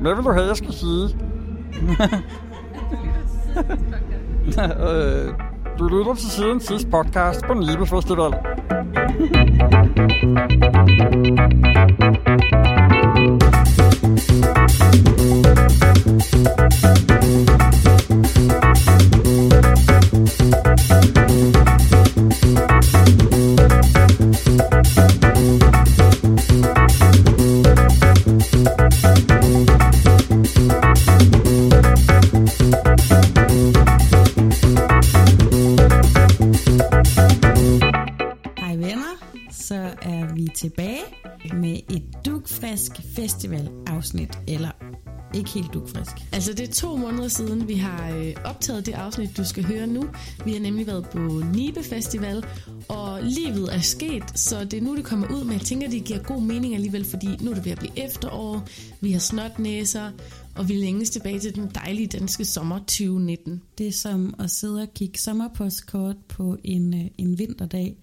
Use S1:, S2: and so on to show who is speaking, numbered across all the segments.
S1: Hvad vil du have, jeg skal sige? øh, du lytter til siden sidste podcast på Nibe Festival.
S2: Hej
S3: optaget det afsnit, du skal høre nu. Vi har nemlig været på Nibe Festival, og livet er sket, så det er nu, det kommer ud. Men jeg tænker, det giver god mening alligevel, fordi nu er det ved at blive efterår, vi har snotnæser, og vi længes tilbage til den dejlige danske sommer 2019.
S2: Det er som at sidde og kigge sommerpostkort på en, øh, en vinterdag.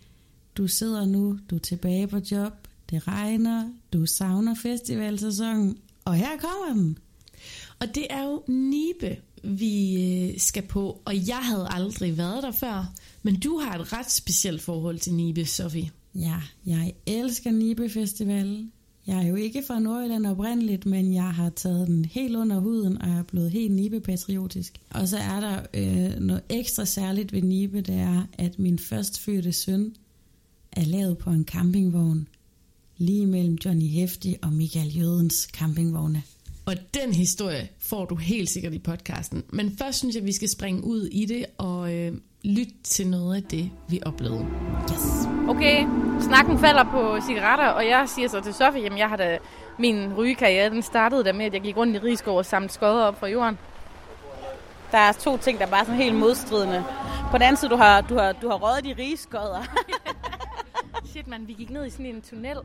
S2: Du sidder nu, du er tilbage på job, det regner, du savner festivalsæsonen, og her kommer den.
S3: Og det er jo Nibe, vi øh, skal på, og jeg havde aldrig været der før, men du har et ret specielt forhold til Nibe, Sofie.
S2: Ja, jeg elsker Nibe Festival. Jeg er jo ikke fra Nordjylland oprindeligt, men jeg har taget den helt under huden, og jeg er blevet helt Nibe-patriotisk. Og så er der øh, noget ekstra særligt ved Nibe, det er, at min førstfødte søn er lavet på en campingvogn, lige mellem Johnny Hefti og Michael Jødens campingvogne.
S3: Og den historie får du helt sikkert i podcasten. Men først synes jeg, at vi skal springe ud i det og øh, lytte til noget af det, vi oplevede.
S2: Yes.
S4: Okay, snakken falder på cigaretter, og jeg siger så til Sofie, jamen jeg har da min rygekarriere, den startede der med, at jeg gik rundt i Rigskov og samlede skodder op fra jorden.
S5: Der er to ting, der er bare sådan helt modstridende. På den anden side, du har, du har, du har røget de rige skodder.
S4: Shit mand, vi gik ned i sådan en tunnel.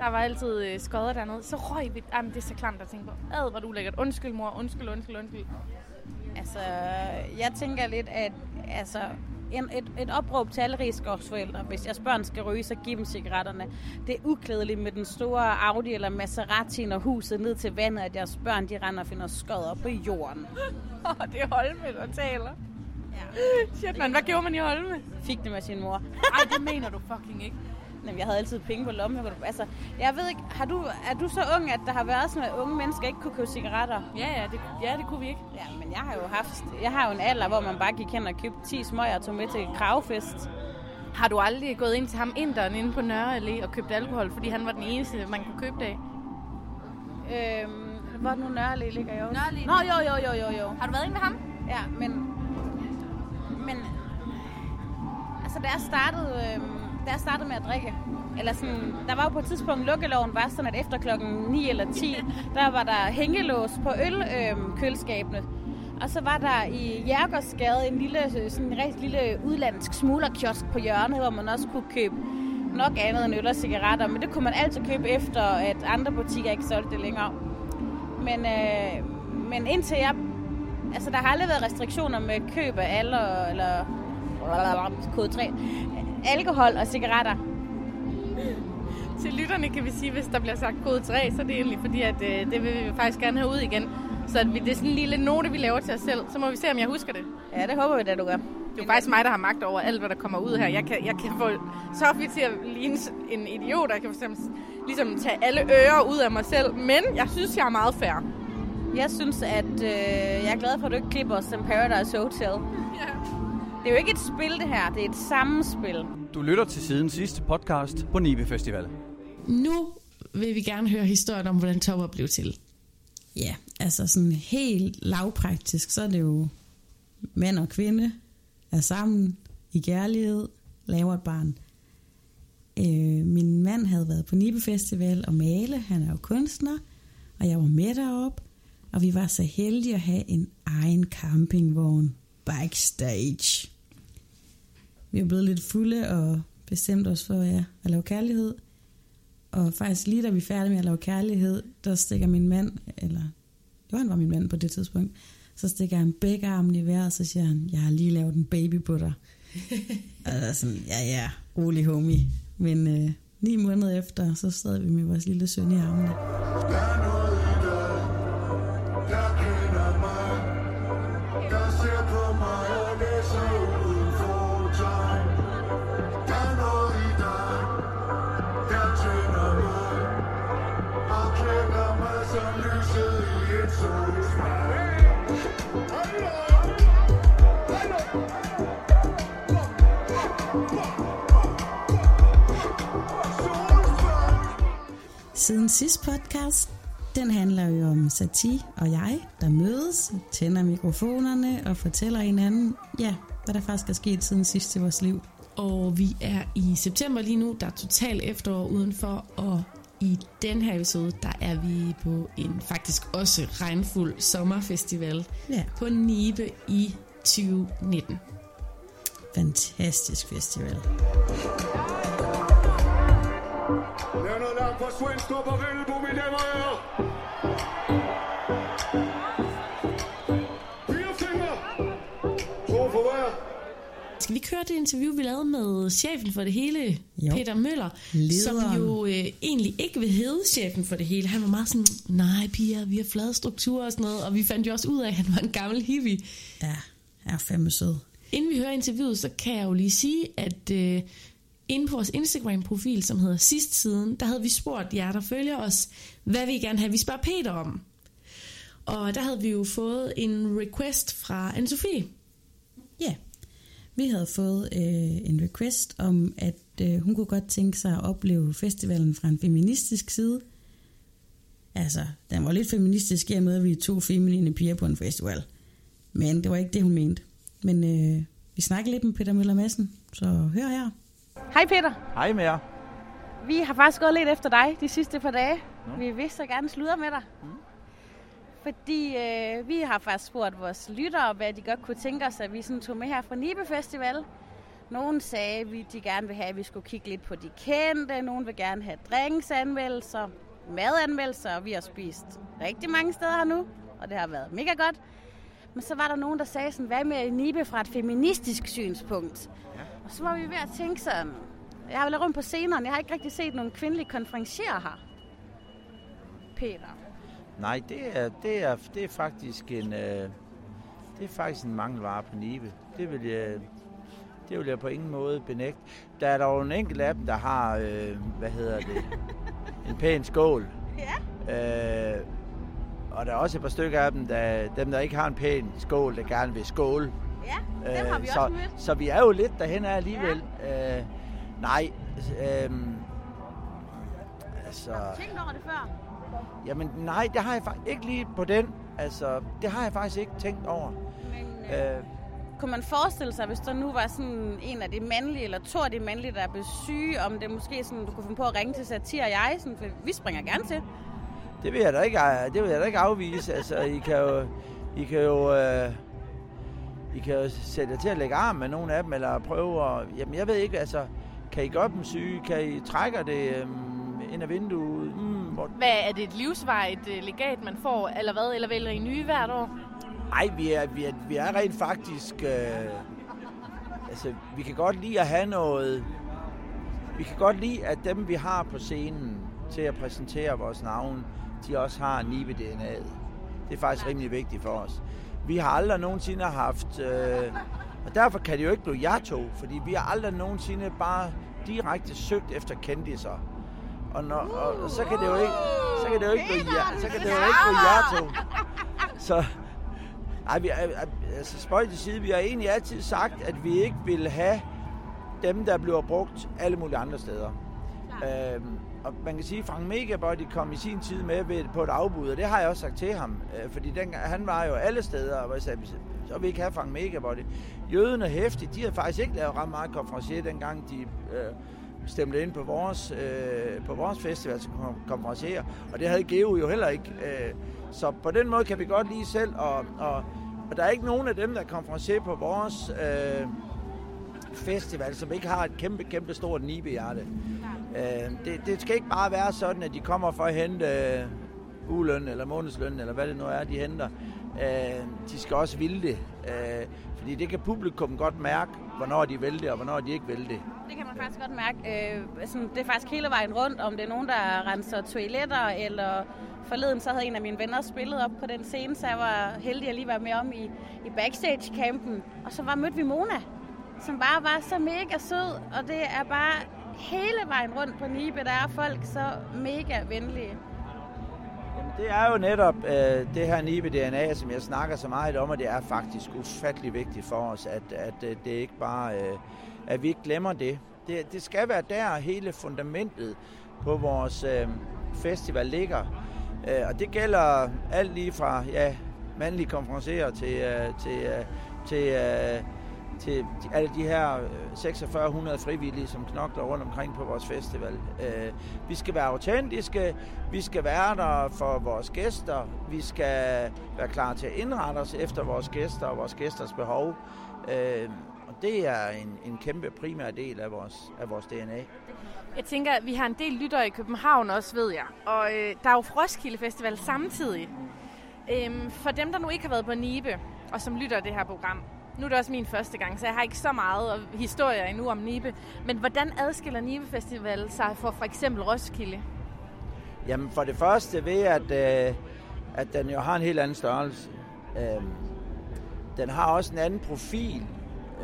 S4: Der var altid øh, skodder dernede. Så røg vi. Jamen, det er så klamt at tænke på. Ad, hvor du lækkert. Undskyld mor, undskyld, undskyld, undskyld.
S5: altså, jeg tænker lidt, at altså, en, et, et opråb til alle rigskovsforældre. Hvis jeres børn skal ryge, så giv dem cigaretterne. Det er uklædeligt med den store Audi eller Maserati og huset ned til vandet, at jeres børn de render og finder skodder på jorden.
S4: det er Holme, der taler.
S5: Ja.
S4: Shit mand, hvad gjorde man i Holme?
S5: Fik det med sin mor.
S4: Ej, det mener du fucking ikke.
S5: Jamen, jeg havde altid penge på lommen. Altså, jeg ved ikke, har du, er du så ung, at der har været sådan, at unge mennesker ikke kunne købe cigaretter?
S4: Ja, ja, det, ja, det kunne vi ikke.
S5: Ja, men jeg har jo haft, jeg har jo en alder, hvor man bare gik hen og købte 10 smøger og tog med til kravfest.
S4: Har du aldrig gået ind til ham inderen inde på Nørre Allé og købt alkohol, fordi han var den eneste, man kunne købe det af?
S5: Øhm, hvor nu Nørrelig ligger jeg også?
S4: Nørre Allé.
S5: Nå, jo, jo, jo, jo, jo.
S4: Har du været inde ved ham?
S5: Ja, men, men, altså da jeg startede, øhm, da jeg startede med at drikke, eller sådan, der var jo på et tidspunkt, lukkeloven var sådan, at efter klokken 9 eller 10, der var der hængelås på ølkøleskabene. og så var der i Jærgårdsgade en lille, sådan en rigtig lille udlandsk smuglerkiosk på hjørnet, hvor man også kunne købe nok andet end øl og cigaretter. Men det kunne man altid købe efter, at andre butikker ikke solgte det længere. Men, øh, men indtil jeg... Altså, der har aldrig været restriktioner med køb af alder, eller kode 3, alkohol og cigaretter.
S4: Til lytterne kan vi sige, hvis der bliver sagt kode 3, så er det egentlig fordi, at øh, det vil vi faktisk gerne have ud igen. Så at vi, det er sådan en lille note, vi laver til os selv. Så må vi se, om jeg husker det.
S5: Ja, det håber vi da, du gør.
S4: Det er faktisk mig, der har magt over alt, hvad der kommer ud her. Jeg kan, jeg kan få Sofie til at ligne en idiot, jeg kan for eksempel ligesom tage alle ører ud af mig selv. Men jeg synes, jeg er meget fair.
S5: Jeg synes, at øh, jeg er glad for, at du ikke klipper os som Paradise Hotel.
S4: Ja.
S5: Det er jo ikke et spil, det her. Det er et sammenspil.
S6: Du lytter til siden sidste podcast på Nibe Festival.
S3: Nu vil vi gerne høre historien om, hvordan Topper blev til.
S2: Ja, altså sådan helt lavpraktisk, så er det jo mand og kvinde er sammen i kærlighed, laver et barn. Øh, min mand havde været på Nibe Festival og male, han er jo kunstner, og jeg var med derop, og vi var så heldige at have en egen campingvogn backstage. Vi var blevet lidt fulde og bestemte os for ja, at lave kærlighed. Og faktisk lige da vi er færdige med at lave kærlighed, der stikker min mand, eller jo han var min mand på det tidspunkt, så stikker han begge armen i vejret, og så siger han, jeg har lige lavet en baby på dig. og der er sådan, ja ja, rolig homie. Men øh, ni måneder efter, så sad vi med vores lille søn i armene. Siden sidst podcast, den handler jo om Sati og jeg, der mødes, tænder mikrofonerne og fortæller hinanden, ja, hvad der faktisk er sket siden sidst i vores liv.
S3: Og vi er i september lige nu, der er totalt efterår udenfor, og i den her episode, der er vi på en faktisk også regnfuld sommerfestival
S2: Ja,
S3: på Nibe i 2019.
S2: fantastisk festival.
S7: For svensk op og på mine damer og herrer. Fire fingre. To for hver.
S3: Skal vi køre det interview, vi lavede med chefen for det hele,
S2: Jo.
S3: Peter Møller,
S2: Lederen.
S3: som jo øh, egentlig ikke vil hedde chefen for det hele. Han var meget sådan, nej Pia, vi har flade strukturer og sådan noget, og vi fandt jo også ud af, at han var en gammel hippie.
S2: Ja, er fandme sød.
S3: Inden vi hører interviewet, så kan jeg jo lige sige, at øh, inde på vores Instagram-profil, som hedder Sidst Siden, der havde vi spurgt jer, der følger os, hvad vi gerne have, vi spørger Peter om. Og der havde vi jo fået en request fra anne Sofie.
S2: Ja, vi havde fået øh, en request om, at øh, hun kunne godt tænke sig at opleve festivalen fra en feministisk side. Altså, den var lidt feministisk i og med, at vi er to feminine piger på en festival. Men det var ikke det, hun mente. Men øh, vi snakkede lidt med Peter Møller Madsen, så hør her.
S5: Hej Peter.
S6: Hej med jer.
S5: Vi har faktisk gået lidt efter dig de sidste par dage. Vi vil så gerne sludre med dig. Fordi øh, vi har faktisk spurgt vores lyttere, hvad de godt kunne tænke os, at vi sådan tog med her fra Nibe Festival. Nogle sagde, at vi- de gerne vil have, at vi skulle kigge lidt på de kendte. Nogle vil gerne have drinksanmeldelser, madanmeldelser, vi har spist rigtig mange steder her nu, og det har været mega godt. Men så var der nogen, der sagde sådan, hvad med Nibe fra et feministisk synspunkt? Ja. Så var vi ved at tænke sådan, jeg har været rundt på scenerne, jeg har ikke rigtig set nogen kvindelige konferencier her. Peter.
S8: Nej, det er, det er, det er faktisk en, øh, det er faktisk en mangelvare på Nibe. Det vil jeg, det vil jeg på ingen måde benægte. Der er dog en enkelt af dem, der har, øh, hvad hedder det, en pæn skål. Ja. Øh, og der er også et par stykker af dem, der, dem der ikke har en pæn skål, der gerne vil skåle.
S5: Ja, dem har vi
S8: Øh, så,
S5: også mødt.
S8: så vi er jo lidt derhen af alligevel. Ja. Øh, nej, øh, altså...
S5: Tænkt over det før.
S8: Jamen nej, det har jeg faktisk ikke lige på den. Altså, det har jeg faktisk ikke tænkt over.
S5: Men øh,
S8: Øh,
S5: kunne man forestille sig, hvis der nu var sådan en af de mandlige, eller to af de mandlige, der er blevet syge, om det måske sådan, du kunne finde på at ringe til Satir og jeg, sådan, for vi springer gerne til.
S8: det vil jeg da ikke, det vil jeg da ikke afvise. Altså, I kan jo, I kan jo, øh, I kan jo sætte jer til at lægge arm med nogle af dem, eller prøve at, jamen jeg ved ikke, altså, kan I gøre dem syge? Kan I trække det øh, ind af vinduet? Mm, hvor,
S4: Hvad er det et livsvarigt øh, legat, man får, eller hvad? Eller vælger I nye hvert år?
S8: Ej, vi er, vi er, vi er rent faktisk... Øh, altså, vi kan godt lide at have noget... Vi kan godt lide, at dem, vi har på scenen til at præsentere vores navn, de også har nibe DNA'et. Det er faktisk rimelig vigtigt for os. Vi har aldrig nogensinde haft... Øh, og derfor kan det jo ikke blive jer to, fordi vi har aldrig nogensinde bare direkte søgt efter kendiser. Og, når, og, og så kan det jo ikke, så kan det jo ikke blive så kan det jo ikke blive jer to. Så, ej, vi, altså spøj til side, vi har egentlig altid sagt, at vi ikke vil have dem, der bliver brugt alle mulige andre steder. Øhm, og man kan sige, at Frank Megabody kom i sin tid med ved, på et afbud, og det har jeg også sagt til ham, øh, fordi den, han var jo alle steder, og jeg sagde, så vil vi ikke have Frank Megabody. Jøden er hæftig. de havde faktisk ikke lavet ret meget konferencier, dengang de øh, stemte ind på vores, øh, på vores festival som konferencier, og det havde Geo jo heller ikke. Øh, så på den måde kan vi godt lide selv, og, og, og der er ikke nogen af dem, der konferencier på vores øh, festival, som ikke har et kæmpe, kæmpe stort nibehjerte. Øh, det, det skal ikke bare være sådan, at de kommer for at hente øh, ugeløn eller månedsløn, eller hvad det nu er, de henter. Øhm, de skal også ville det. Øh, fordi det kan publikum godt mærke, hvornår de vil det, og hvornår de ikke vil det.
S5: Det kan man faktisk godt mærke. Øh, sådan, det er faktisk hele vejen rundt, om det er nogen, der renser toiletter, eller forleden så havde en af mine venner spillet op på den scene, så jeg var heldig at lige være med om i, i backstage-campen. Og så var mødte vi Mona, som bare var så mega sød, og det er bare hele vejen rundt på Nibe, der er folk så mega venlige.
S8: Jamen, det er jo netop øh, det her Nibe DNA, som jeg snakker så meget om, og det er faktisk ufattelig vigtigt for os, at, at øh, det ikke bare, øh, at vi ikke glemmer det. det. Det skal være der hele fundamentet på vores øh, festival ligger. Øh, og det gælder alt lige fra ja, mandlige konferencerer til, øh, til, øh, til, øh, til alle de her øh, 4600 frivillige, som knokler rundt omkring på vores festival. Øh, vi skal være autentiske, vi skal være der for vores gæster, vi skal være klar til at indrette os efter vores gæster og vores gæsters behov. Øh, og det er en, en kæmpe primær del af vores, af vores DNA.
S4: Jeg tænker, at vi har en del lyttere i København også, ved jeg. Og øh, der er jo Froskilde Festival samtidig. Øhm, for dem, der nu ikke har været på Nibe, og som lytter det her program, nu er det også min første gang, så jeg har ikke så meget historie endnu om Nibe. Men hvordan adskiller Nibe Festival sig fra for eksempel Roskilde?
S8: Jamen for det første ved, at, øh, at den jo har en helt anden størrelse. Øh, den har også en anden profil,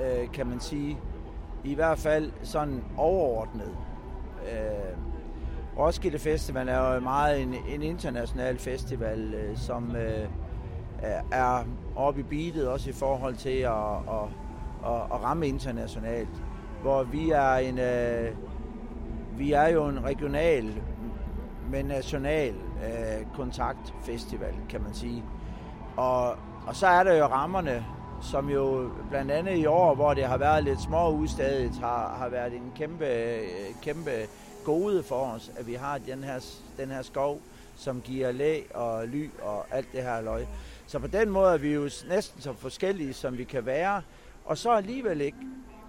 S8: øh, kan man sige. I hvert fald sådan overordnet. Øh, Roskilde Festival er jo meget en, en international festival, øh, som øh, er oppe i beatet, også i forhold til at, at, at, at ramme internationalt. Hvor vi er en, øh, vi er jo en regional, men national øh, kontaktfestival, kan man sige. Og, og så er der jo rammerne, som jo blandt andet i år, hvor det har været lidt små udstadigt, har, har været en kæmpe, øh, kæmpe gode for os, at vi har den her, den her skov, som giver læ og ly og alt det her løg. Så på den måde er vi jo næsten så forskellige, som vi kan være. Og så alligevel ikke.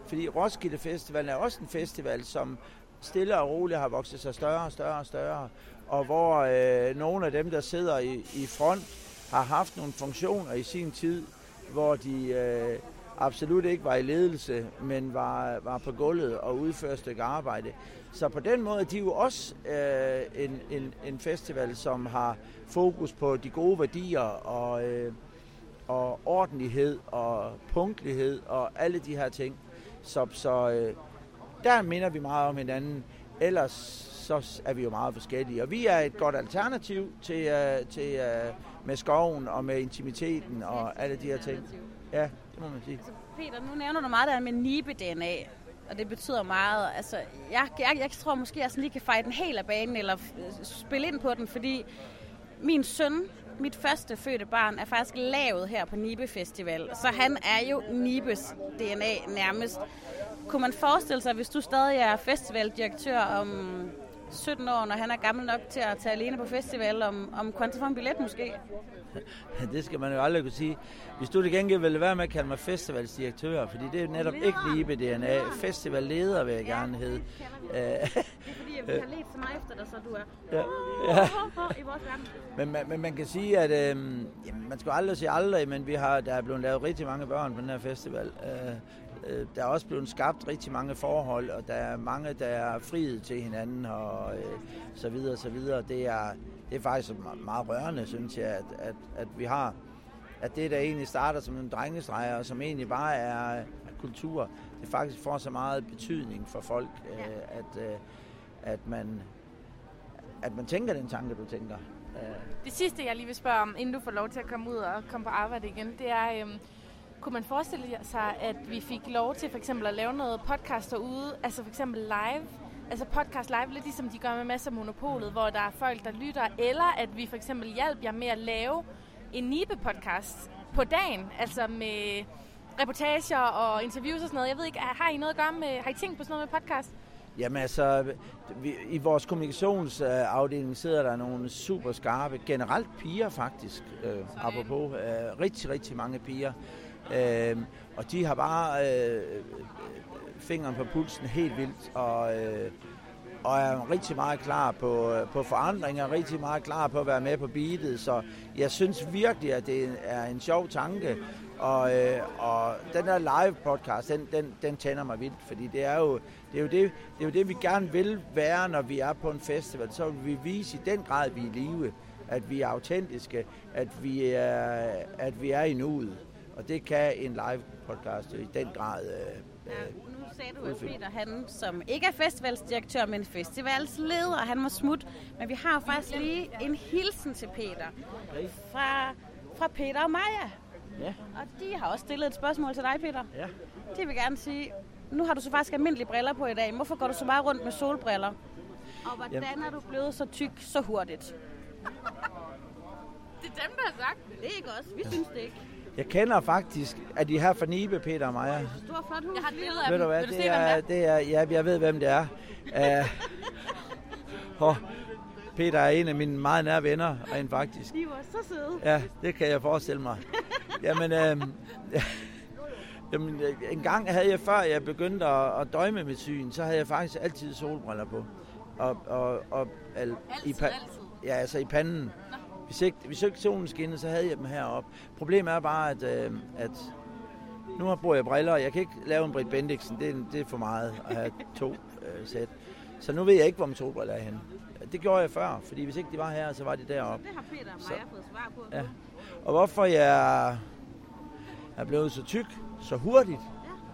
S8: Fordi Roskilde Festival er også en festival, som stille og roligt har vokset sig større og større og større. Og hvor øh, nogle af dem, der sidder i, i front, har haft nogle funktioner i sin tid, hvor de øh, absolut ikke var i ledelse, men var, var på gulvet og udførte et stykke arbejde. Så på den måde de er de jo også øh, en, en, en festival, som har fokus på de gode værdier og, øh, og ordentlighed og punktlighed og alle de her ting. Så, så øh, der minder vi meget om hinanden. Ellers så er vi jo meget forskellige. Og vi er et godt alternativ til, øh, til øh, med skoven og med intimiteten og alle de her ting. Ja, det må man sige.
S5: Altså, Peter, nu nævner du meget der med Nibe-DNA, og det betyder meget. Altså, jeg, jeg, jeg tror måske, at jeg sådan lige kan fejre den helt af banen, eller øh, spille ind på den, fordi min søn, mit første fødte barn, er faktisk lavet her på Nibe Festival. Så han er jo Nibes DNA nærmest. Kunne man forestille sig, hvis du stadig er festivaldirektør om 17 år, når han er gammel nok til at tage alene på festival, om, om kunne få en billet måske?
S8: det skal man jo aldrig kunne sige. Hvis du det gengæld ville være med at kalde mig festivalsdirektør, fordi det er netop leder. ikke lige ved DNA. Festivalleder vil jeg ja, gerne hedde.
S5: det er fordi, vi har let så meget efter dig, så du er ja.
S8: Ja. i vores verden. Men, men, men man kan sige, at øh, jamen, man skal aldrig sige aldrig, men vi har, der er blevet lavet rigtig mange børn på den her festival. Øh, Øh, der er også blevet skabt rigtig mange forhold, og der er mange, der er friet til hinanden, og øh, så videre, så videre. Det er, det er faktisk meget rørende, synes jeg, at, at, at vi har, at det, der egentlig starter som en drengestreger, og som egentlig bare er kultur, det faktisk får så meget betydning for folk, øh, at, øh, at, man, at man tænker den tanke, du tænker.
S4: Øh. Det sidste, jeg lige vil spørge om, inden du får lov til at komme ud og komme på arbejde igen, det er, øh, kunne man forestille sig, at vi fik lov til for eksempel at lave noget podcast derude, altså for eksempel live, altså podcast live, lidt ligesom de gør med masser af monopolet, hvor der er folk, der lytter, eller at vi for eksempel hjælper jer med at lave en Nibe-podcast på dagen, altså med reportager og interviews og sådan noget. Jeg ved ikke, har I noget at gøre med, har I tænkt på sådan noget med podcast?
S8: Jamen altså, vi, i vores kommunikationsafdeling sidder der nogle super skarpe, generelt piger faktisk, øh, apropos, øh, rigtig, rigtig mange piger, Øh, og de har bare øh, fingeren på pulsen helt vildt, og, øh, og er rigtig meget klar på, øh, på forandringer, rigtig meget klar på at være med på beatet, så jeg synes virkelig, at det er en sjov tanke, og, øh, og den der live podcast, den, den, den tænder mig vildt, fordi det er, jo, det, er jo det, det er jo det, vi gerne vil være, når vi er på en festival. Så vil vi vise i den grad, at vi er i live, at vi er autentiske, at vi er, at vi er i nuet. Og det kan en live podcast i den grad øh,
S5: ja, nu sagde du, at Peter, han som ikke er festivalsdirektør, men festivalsleder, han må smut. Men vi har faktisk lige en hilsen til Peter fra, fra Peter og Maja.
S8: Ja.
S5: Og de har også stillet et spørgsmål til dig, Peter.
S8: Ja.
S5: De vil gerne sige, nu har du så faktisk almindelige briller på i dag. Hvorfor går du så meget rundt med solbriller? Og hvordan er du blevet så tyk så hurtigt?
S4: Det er dem, der har sagt det.
S5: Det er ikke os. Vi synes det ikke.
S8: Jeg kender faktisk, at de her fra Nibe, Peter og Maja.
S5: Stor flot hus.
S4: Jeg har et billede af
S8: Ved du hvad,
S4: Vil du
S8: det
S4: se, hvem
S8: er,
S4: det
S8: det er, ja, jeg ved, hvem det er. Uh, oh, Peter er en af mine meget nære venner, rent faktisk.
S5: De var så søde.
S8: Ja, det kan jeg forestille mig. Jamen, øh, jamen, en gang havde jeg, før jeg begyndte at, at døje med mit syn, så havde jeg faktisk altid solbriller på. Og, og, og al, i, pa- ja, altså i panden. Hvis ikke, hvis ikke solen skinnede, så havde jeg dem heroppe. Problemet er bare, at, øh, at nu har bruger jeg briller, og jeg kan ikke lave en Britt Bendiksen. Det er, det er for meget at have to øh, sæt. Så nu ved jeg ikke, hvor mine solbriller er henne. Det gjorde jeg før, fordi hvis ikke de var her, så var de deroppe.
S5: Det har Peter og Maja fået svar på.
S8: Ja. Og hvorfor jeg er blevet så tyk så hurtigt?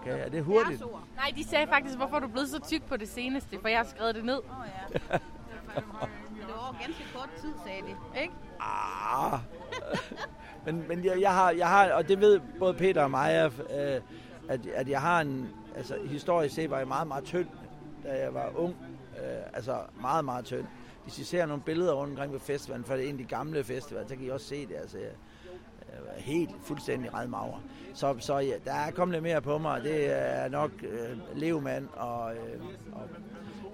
S8: Okay, er det hurtigt?
S4: Nej, de sagde faktisk, hvorfor er du blevet så tyk på det seneste, for jeg har skrevet det ned.
S5: Åh oh, ja. Over ganske kort tid, sagde de. Ikke?
S8: Ah. men men jeg, jeg, har, jeg har, og det ved både Peter og mig, øh, at, at jeg har en, altså historisk set var jeg meget, meget tynd, da jeg var ung. Øh, altså meget, meget tynd. Hvis I ser nogle billeder rundt omkring på festivalen, for det er en af de gamle festivaler, så kan I også se det. Altså, jeg, jeg var helt fuldstændig redmager. Så, så ja, der er kommet lidt mere på mig, og det er nok øh, levemand og, øh, og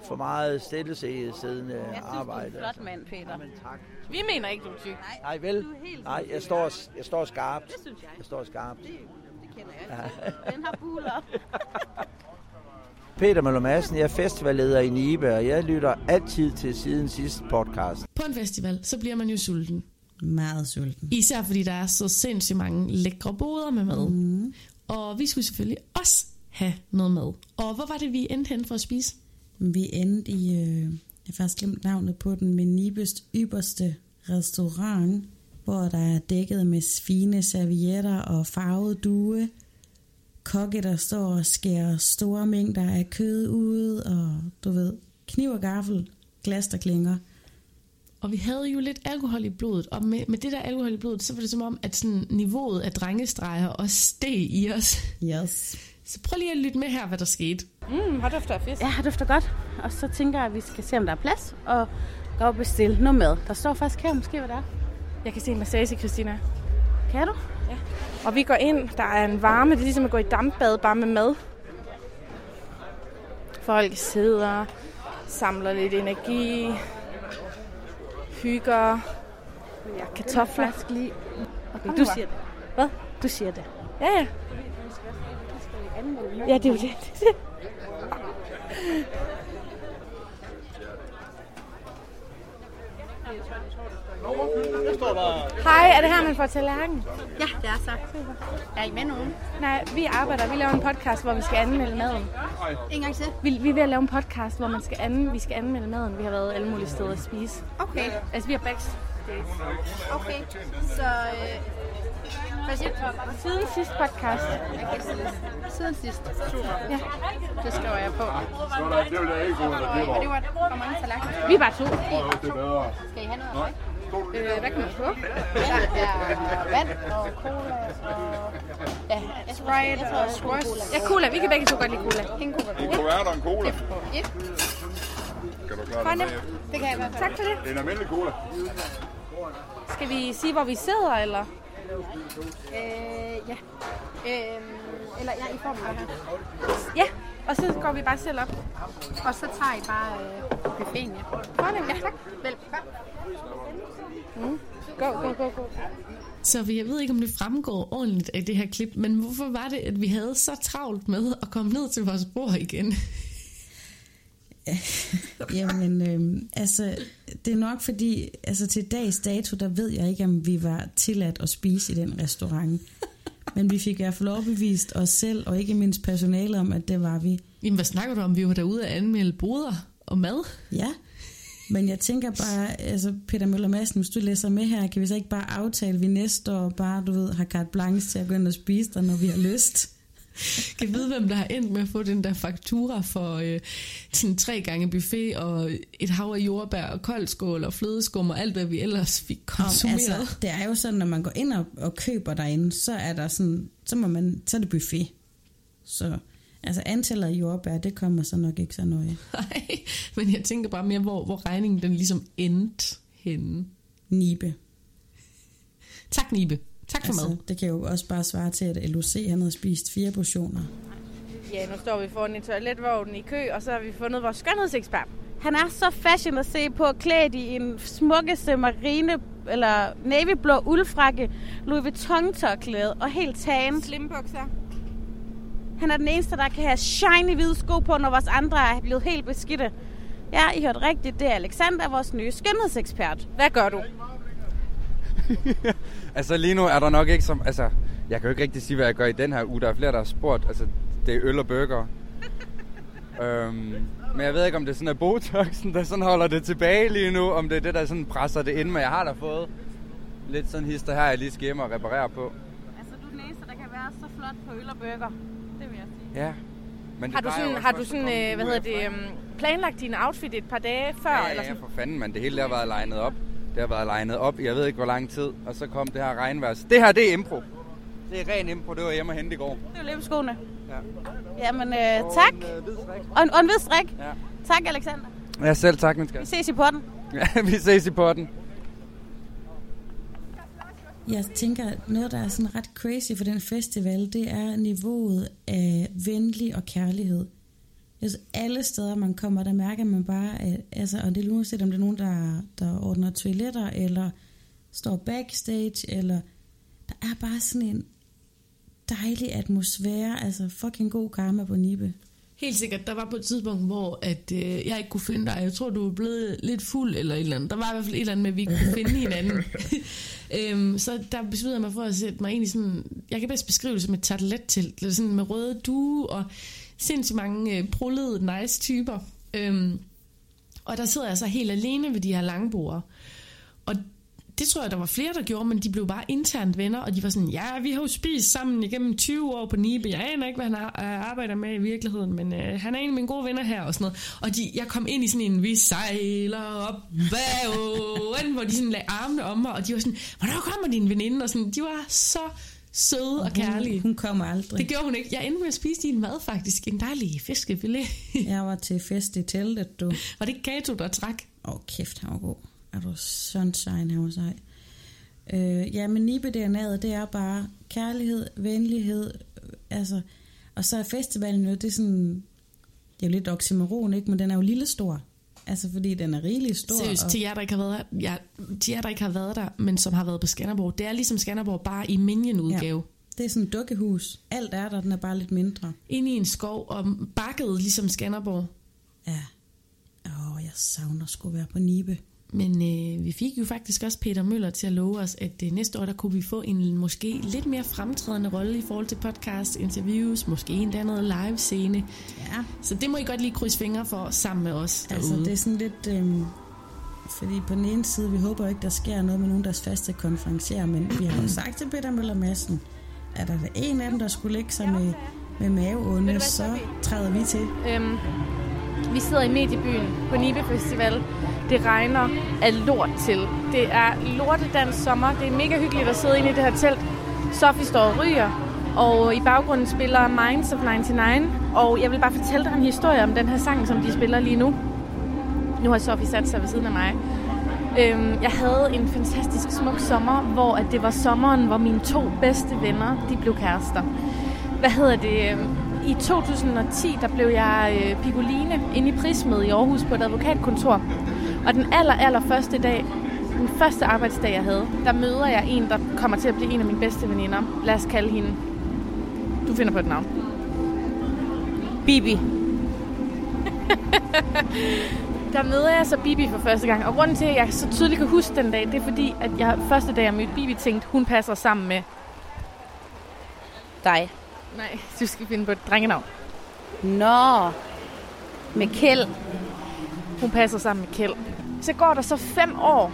S8: for meget stillesiddende
S5: Jeg synes,
S8: arbejde.
S5: du er en flot mand, Peter.
S8: Jamen, tak.
S4: Vi mener ikke, du er tyk.
S8: Nej, vel?
S5: Du er helt
S8: Nej, jeg står, jeg står skarpt.
S5: Det synes jeg.
S8: Jeg står skarpt.
S5: Det, det kender jeg altid. Den har buler.
S8: Peter Møller Madsen, jeg er festivalleder i Nibe, og jeg lytter altid til siden sidste podcast.
S3: På en festival, så bliver man jo sulten.
S2: Meget sulten.
S3: Især fordi der er så sindssygt mange lækre boder med mad.
S2: Mm.
S3: Og vi skulle selvfølgelig også have noget mad. Og hvor var det, vi endte hen for at spise?
S2: Vi endte i, øh, jeg har faktisk glemt navnet på den, men Nibes ypperste restaurant, hvor der er dækket med fine servietter og farvet due. Kokke, der står og skærer store mængder af kød ud, og du ved, kniv og gaffel, glas, der klinger.
S3: Og vi havde jo lidt alkohol i blodet, og med, med det der alkohol i blodet, så var det som om, at sådan niveauet af drengestreger også steg i os.
S2: Yes.
S3: Så prøv lige at lytte med her, hvad der skete.
S4: Mm, har dufter af fisk.
S5: Ja, det dufter godt. Og så tænker jeg, at vi skal se, om der er plads, og gå og bestille noget mad. Der står faktisk her måske, hvad der er.
S4: Jeg kan se en massage, Christina.
S5: Kan du?
S4: Og vi går ind, der er en varme, det er ligesom at gå i dampbad, bare med mad. Folk sidder, samler lidt energi, hygger, ja, kartofler.
S5: lige. Okay, du siger det.
S4: Hvad?
S5: Du siger det.
S4: Ja, ja. Ja, det er jo det. Hej, er det her, man får tallerken?
S5: Ja, det er så. Er I med nogen?
S4: Nej, vi arbejder. Vi laver en podcast, hvor vi skal anmelde maden.
S5: En gang til.
S4: Vi, vi er ved at lave en podcast, hvor man skal an, vi skal anmelde maden. Vi har været alle mulige steder at spise.
S5: Okay,
S4: Altså, vi har backstage.
S5: okay. Så øh, hvad siger du?
S4: Siden sidste podcast.
S5: Siden sidst.
S4: Ja.
S5: Det skriver jeg på.
S7: Er det vil jeg ikke under det
S5: Og det
S7: var.
S5: var hvor mange tallerkener?
S4: Vi er bare to.
S7: Åh, det er bedre.
S5: Skal I have noget? Nej.
S4: Øh, hvad kan man få?
S5: Der er vand og cola og ja, Sprite og squash.
S4: Ja, cola. Vi kan begge to godt lide cola.
S5: En cola.
S7: En kuvert og en cola.
S5: Et.
S7: Kan du klare det.
S5: Det kan jeg i hvert fald.
S4: Tak for det.
S7: Det er en almindelig cola.
S4: Skal vi sige, hvor vi sidder, eller?
S5: Øh, ja. Øh, eller ja, I får dem her.
S4: Ja, og så går vi bare selv op.
S5: Og så tager I bare øh, buffeten, ja.
S4: Fornemt.
S5: Ja, tak. Velkommen. Mm.
S4: Go, go, go, go.
S3: Så jeg ved ikke, om det fremgår ordentligt af det her klip, men hvorfor var det, at vi havde så travlt med at komme ned til vores bord igen?
S2: Jamen, øh, altså, det er nok fordi, altså til dags dato, der ved jeg ikke, om vi var tilladt at spise i den restaurant. Men vi fik i hvert fald overbevist os selv, og ikke mindst personalet om, at det var vi.
S3: Jamen, hvad snakker du om? Vi var derude at anmelde boder og mad.
S2: Ja, men jeg tænker bare, altså Peter Møller Madsen, hvis du læser med her, kan vi så ikke bare aftale, at vi næste år bare, du ved, har carte blanche til at gå ind og spise der, når vi har lyst?
S3: Kan vide, hvem der har endt med at få den der faktura for øh, sådan tre gange buffet og et hav af jordbær og koldskål og flødeskum og alt, hvad vi ellers fik
S2: Om,
S3: konsumeret.
S2: altså, det er jo sådan, når man går ind og, og køber derinde, så er der sådan, så, må man, så er det buffet. Så Altså antallet af jordbær, det kommer så nok ikke så nøje.
S3: Nej, men jeg tænker bare mere, hvor, hvor regningen den ligesom endte henne.
S2: Nibe.
S3: Tak, Nibe. Tak for
S2: Altså,
S3: mad.
S2: det kan jo også bare svare til, at LOC han havde spist fire portioner.
S4: Ja, nu står vi foran en toiletvogn i kø, og så har vi fundet vores skønhedsekspert.
S5: Han er så fashion at se på, klædt i en smukkeste marine eller navyblå uldfrakke, Louis Vuitton tørklæde og helt tan.
S4: Slimbukser.
S5: Han er den eneste, der kan have shiny hvide sko på, når vores andre er blevet helt beskidte. Ja, I hørte rigtigt. Det er Alexander, vores nye skønhedsekspert.
S4: Hvad gør du?
S9: Altså lige nu er der nok ikke som... Altså, jeg kan jo ikke rigtig sige, hvad jeg gør i den her uge. Der er flere, der har spurgt. Altså, det er øl og burger. øhm, men jeg ved ikke, om det sådan er Botoxen, der sådan holder det tilbage lige nu. Om det er det, der sådan presser det ind. Men jeg har da fået lidt sådan hister her, jeg lige skal hjem og reparere på.
S5: Altså, du er den eneste, der kan være så flot på øl og burger. Det vil jeg sige.
S9: Ja. Men
S4: Har du sådan, har du sådan øh, hvad hedder det, øhm, planlagt din outfit et par dage før?
S9: Ja,
S4: eller
S9: ja,
S4: sådan?
S9: for fanden, man. Det hele der har været legnet op. Det har været legnet op, i jeg ved ikke hvor lang tid. Og så kom det her regnvejr. Så Det her, det er impro. Det er ren impro. Det var hjemme og hente i går.
S5: Det er jo løbeskoene.
S9: Ja.
S5: Jamen, øh, tak.
S9: Og en, øh, hvid strik.
S5: Og en, og en hvid strik.
S9: Ja.
S5: Tak, Alexander.
S9: Ja, selv tak, min
S5: Vi
S9: skat.
S5: ses i porten.
S9: Ja, vi ses i porten.
S2: Jeg tænker, noget, der er sådan ret crazy for den festival, det er niveauet af venlig og kærlighed. Altså, alle steder, man kommer, der mærker man bare, at, altså, og det er uanset, om det er nogen, der, der ordner toiletter, eller står backstage, eller der er bare sådan en dejlig atmosfære, altså fucking god karma på Nibe.
S3: Helt sikkert. Der var på et tidspunkt, hvor at, øh, jeg ikke kunne finde dig. Jeg tror, du var blevet lidt fuld eller et eller andet. Der var i hvert fald et eller andet med, at vi ikke kunne finde hinanden. øhm, så der besluttede jeg mig for at sætte mig ind i sådan... Jeg kan bedst beskrive det som et tartelet-telt. Eller sådan med røde due og sindssygt mange øh, prullede, nice typer. Øhm, og der sidder jeg så helt alene ved de her lange borde. Og det tror jeg, der var flere, der gjorde, men de blev bare internt venner, og de var sådan, ja, vi har jo spist sammen igennem 20 år på Nibe. Jeg aner ikke, hvad han øh, arbejder med i virkeligheden, men øh, han er en af mine gode venner her og sådan noget. Og de, jeg kom ind i sådan en, vi sejler op bagoven, hvor de sådan lagde armene om mig, og de var sådan, hvornår kommer din veninde? Og sådan, de var så søde og kærlige.
S2: Hun, hun kommer aldrig.
S3: Det gjorde hun ikke. Jeg endte med at spise din mad faktisk. En dejlig fiskefilet.
S2: Jeg var til fest i teltet, du.
S3: var det Kato, der trak?
S2: Åh, oh, kæft, han var god. Er du sunshine, han var sej. Øh, ja, men Nibe DNA'et, det er bare kærlighed, venlighed, øh, altså, og så er festivalen jo, det er sådan, det er jo lidt oxymoron, ikke, men den er jo lille stor. Altså, fordi den er rigelig stor.
S3: Seriøst,
S2: og,
S3: til jer, der ikke har været der, ja, til jer, der ikke har været der, men som har været på Skanderborg, det er ligesom Skanderborg bare i Minion-udgave.
S2: det er sådan et dukkehus. Alt er der, den er bare lidt mindre.
S3: Ind i en skov og bakket ligesom Skanderborg.
S2: Ja. Åh, oh, jeg savner sgu være på Nibe.
S3: Men øh, vi fik jo faktisk også Peter Møller til at love os, at øh, næste år, der kunne vi få en måske lidt mere fremtrædende rolle i forhold til podcast, interviews, måske endda noget live scene.
S2: Ja.
S3: Så det må I godt lige krydse fingre for sammen med os
S2: Altså,
S3: derude.
S2: det er sådan lidt... Øhm, fordi på den ene side, vi håber ikke, der sker noget med nogen, der faste konferencier, men vi har jo sagt til Peter Møller Madsen, at der er en af dem, der skulle lægge sig med, med maveonde, så træder vi til.
S4: Øhm, vi sidder i mediebyen på Nibe Festival. Det regner af lort til. Det er lortedans sommer. Det er mega hyggeligt at sidde inde i det her telt. Sofie står og ryger, og i baggrunden spiller Minds of 99. Og jeg vil bare fortælle dig en historie om den her sang, som de spiller lige nu. Nu har Sofie sat sig ved siden af mig. Øhm, jeg havde en fantastisk smuk sommer, hvor at det var sommeren, hvor mine to bedste venner, de blev kærester. Hvad hedder det? Øhm, I 2010, der blev jeg øh, Picoline inde i Prismed i Aarhus på et advokatkontor. Og den aller, aller første dag, den første arbejdsdag, jeg havde, der møder jeg en, der kommer til at blive en af mine bedste veninder. Lad os kalde hende. Du finder på et navn. Bibi. der møder jeg så Bibi for første gang. Og grunden til, at jeg så tydeligt kan huske den dag, det er fordi, at jeg første dag, jeg mødte Bibi, tænkte, hun passer sammen med
S5: Dig.
S4: Nej, du skal finde på et drengenavn.
S5: Nå. Med Kjeld.
S4: Hun passer sammen med Kjeld. Så går der så fem år,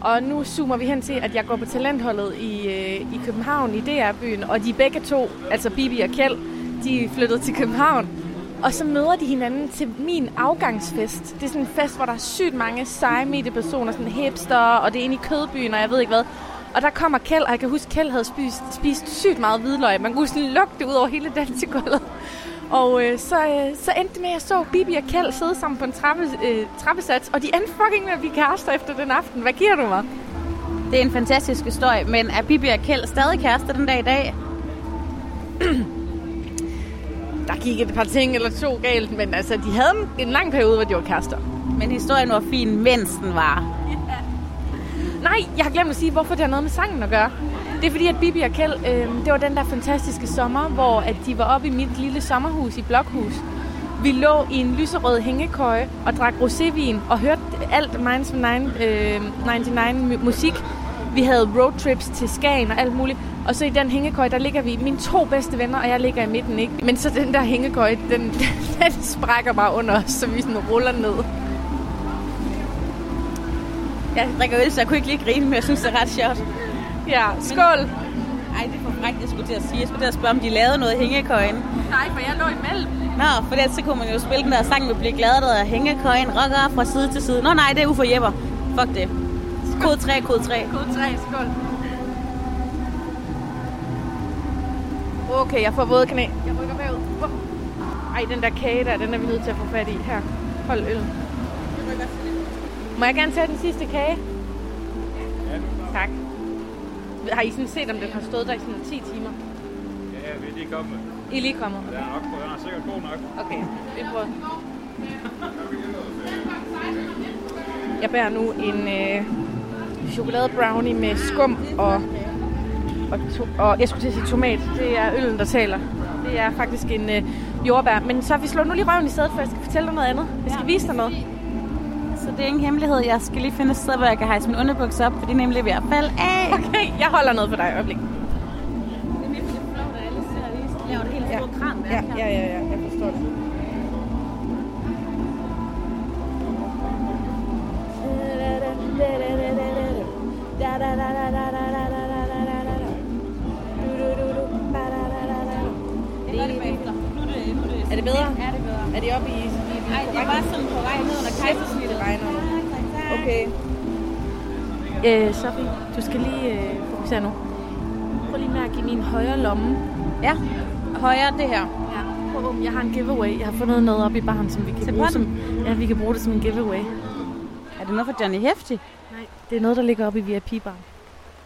S4: og nu zoomer vi hen til, at jeg går på talentholdet i, øh, i København, i DR-byen, og de begge to, altså Bibi og Kjeld, de er flyttet til København. Og så møder de hinanden til min afgangsfest. Det er sådan en fest, hvor der er sygt mange seje mediepersoner, sådan hipster, og det er inde i kødbyen, og jeg ved ikke hvad. Og der kommer Kjeld, og jeg kan huske, at Kjeld havde spist, spist sygt meget hvidløg. Man kunne sådan lugte ud over hele dansegulvet. Og øh, så, øh, så endte det med, at jeg så Bibi og Kjeld sidde sammen på en trappe, øh, trappesats, og de endte fucking med at blive kærester efter den aften. Hvad giver du mig?
S5: Det er en fantastisk historie, men er Bibi og Kjeld stadig kærester den dag i dag?
S4: Der gik et par ting eller to galt, men altså, de havde en, lang periode, hvor de var kærester.
S5: Men historien var fin, mens den var.
S4: Nej, jeg har glemt at sige, hvorfor det har noget med sangen at gøre. Det er fordi, at Bibi og Kjeld, øh, det var den der fantastiske sommer, hvor at de var oppe i mit lille sommerhus i Blokhus. Vi lå i en lyserød hængekøje og drak rosévin og hørte alt Minds from Nine, øh, 99 musik. Vi havde roadtrips til Skagen og alt muligt. Og så i den hængekøje, der ligger vi, mine to bedste venner, og jeg ligger i midten, ikke? Men så den der hængekøje, den, den sprækker bare under os, så vi sådan ruller ned.
S5: Jeg drikker øl, så jeg kunne ikke lige grine, men jeg synes, det er ret sjovt.
S4: Ja, skål!
S5: Ej, det er for frækt, jeg skulle til at sige. Jeg skulle til at spørge, om de lavede noget hængekøjen.
S4: Nej, for jeg lå imellem.
S5: Nå, for det, så kunne man jo spille den der sang, vi bliver glade, der hedder hængekøjen, rocker fra side til side. Nå nej, det er Ufo Jepper. Fuck det. Kode 3, kode 3.
S4: Kode 3, skål. Okay, jeg får våde knæ. Jeg rykker bagud. Oh. Ej, den der kage der, den er vi nødt til at få fat i. Her, hold øl. Må jeg gerne tage den sidste kage? Tak. Har I sådan set, om den har stået der i sådan 10 timer?
S10: Ja, vi er lige kommet.
S4: I er lige kommet?
S10: Den er nok på, den er sikkert god nok.
S4: Okay, vi prøver. Jeg bærer nu en øh, chokolade brownie med skum og, og, to, og jeg skulle til at sige tomat. Det er øllen, der taler. Det er faktisk en øh, jordbær. Men så vi slår nu lige røven i stedet, for jeg skal fortælle dig noget andet. Jeg skal vise dig noget.
S5: Det er ingen hemmelighed. Jeg skal lige finde et sted, hvor jeg kan hejse min underbukser op, for de er nemlig ved at falde af.
S4: Okay, jeg holder noget for dig et øjeblik.
S5: laver det helt store kran.
S4: Ja, ja, ja, ja, jeg forstår det. Er det bedre?
S5: Ja, det er bedre.
S4: Er de oppe i, i
S5: Ej, det var sådan på vej ned under kejsersnit.
S4: Det regner? Okay. Øh, Sofie, du skal lige øh, fokusere nu. Prøv lige mærke i min højre lomme.
S5: Ja, højre det her.
S4: Ja. Prøv, jeg har en giveaway. Jeg har fundet noget op i baren, som vi kan bruge som, ja, vi kan bruge det som en giveaway.
S5: Er det noget for Johnny Hefti?
S4: Nej, det er noget, der ligger oppe i VIP-baren.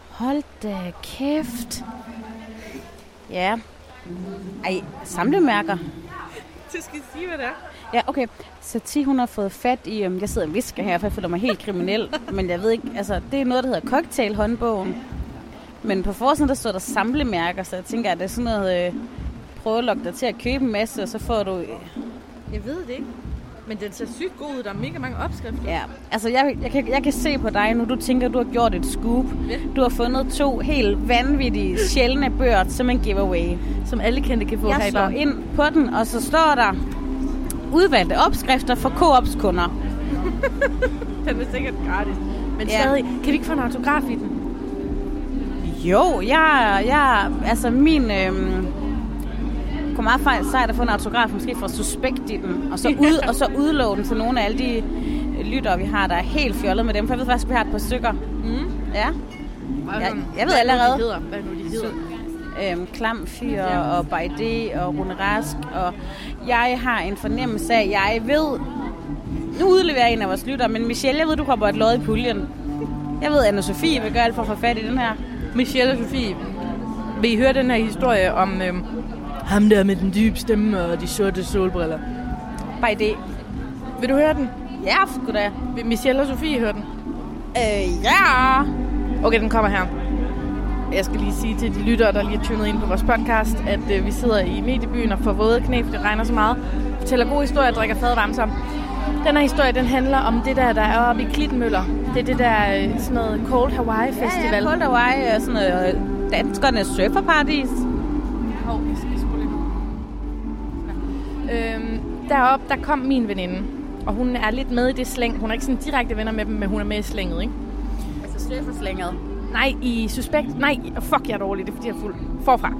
S5: Hold da kæft. Ja. Ej, samlemærker.
S4: Du skal sige, hvad det er.
S5: Ja, okay. Så 10 hun har fået fat i, um, jeg sidder og visker her, for jeg føler mig helt kriminel, men jeg ved ikke, altså det er noget, der hedder cocktail-håndbogen. Men på forsiden, der står der samlemærker, så jeg tænker, at det er sådan noget, øh, prøve at lokke dig til at købe en masse, og så får du... Øh,
S4: Jeg ved det ikke. Men den ser sygt god ud. Der er mega mange opskrifter.
S5: ja, altså jeg, jeg, kan, jeg kan se på dig nu, du tænker, du har gjort et scoop.
S4: Ja.
S5: Du har fundet to helt vanvittige, sjældne bøger som en giveaway.
S4: Som alle kendte kan få her
S5: Jeg
S4: i
S5: slår
S4: baren.
S5: ind på den, og så står der udvalgte opskrifter for Coops kunder.
S4: Den er sikkert gratis. Men
S5: Ja.
S4: stadig, kan vi ikke få en autograf i den?
S5: Jo, jeg, jeg altså min... Øhm, kunne meget fejl sejt at få en autograf, måske fra Suspekt i den, og så, ud, og så udlåne den til nogle af alle de lyttere, vi har, der er helt fjollet med dem, for jeg ved faktisk, vi har et par stykker.
S4: Mm.
S5: Ja,
S4: Hvad
S5: jeg,
S4: nu-
S5: jeg ved
S4: hvad er nu,
S5: allerede.
S4: de hedder? Hvad er nu, de hedder?
S5: Øhm, Klam Fyr og Bajde og Rune Rask, og jeg har en fornemmelse af, jeg ved... Nu udleverer jeg en af vores lyttere, men Michelle, jeg ved, du kommer et lod i puljen. Jeg ved, anne Sofie vil gøre alt for at få fat i den her.
S4: Michelle og Sofie, vil I høre den her historie om øhm, ham der med den dybe stemme og de sorte solbriller?
S5: Bajde.
S4: Vil du høre den?
S5: Ja, sgu da.
S4: Vil Michelle og Sofie høre den?
S5: Øh, ja.
S4: Okay, den kommer her. Jeg skal lige sige til de lyttere, der lige er tunet ind på vores podcast, at øh, vi sidder i mediebyen og får våde knæ, for det regner så meget. Fortæller gode historier og drikker fadvarmt sammen. Den her historie, den handler om det der, der er oppe i Klitmøller. Det er det der øh, sådan noget Cold Hawaii Festival.
S5: Ja, ja, Cold Hawaii er sådan noget øh, danskernes surferparadis.
S4: Hov, jeg skal lidt. Øhm, deroppe, der kom min veninde. Og hun er lidt med i det slæng. Hun er ikke sådan direkte venner med dem, men hun er med i slænget, ikke?
S5: Altså surferslænget.
S4: Nej, i Suspekt. Nej, fuck, jeg er dårlig. Det er fordi, jeg er fuld. Forfra.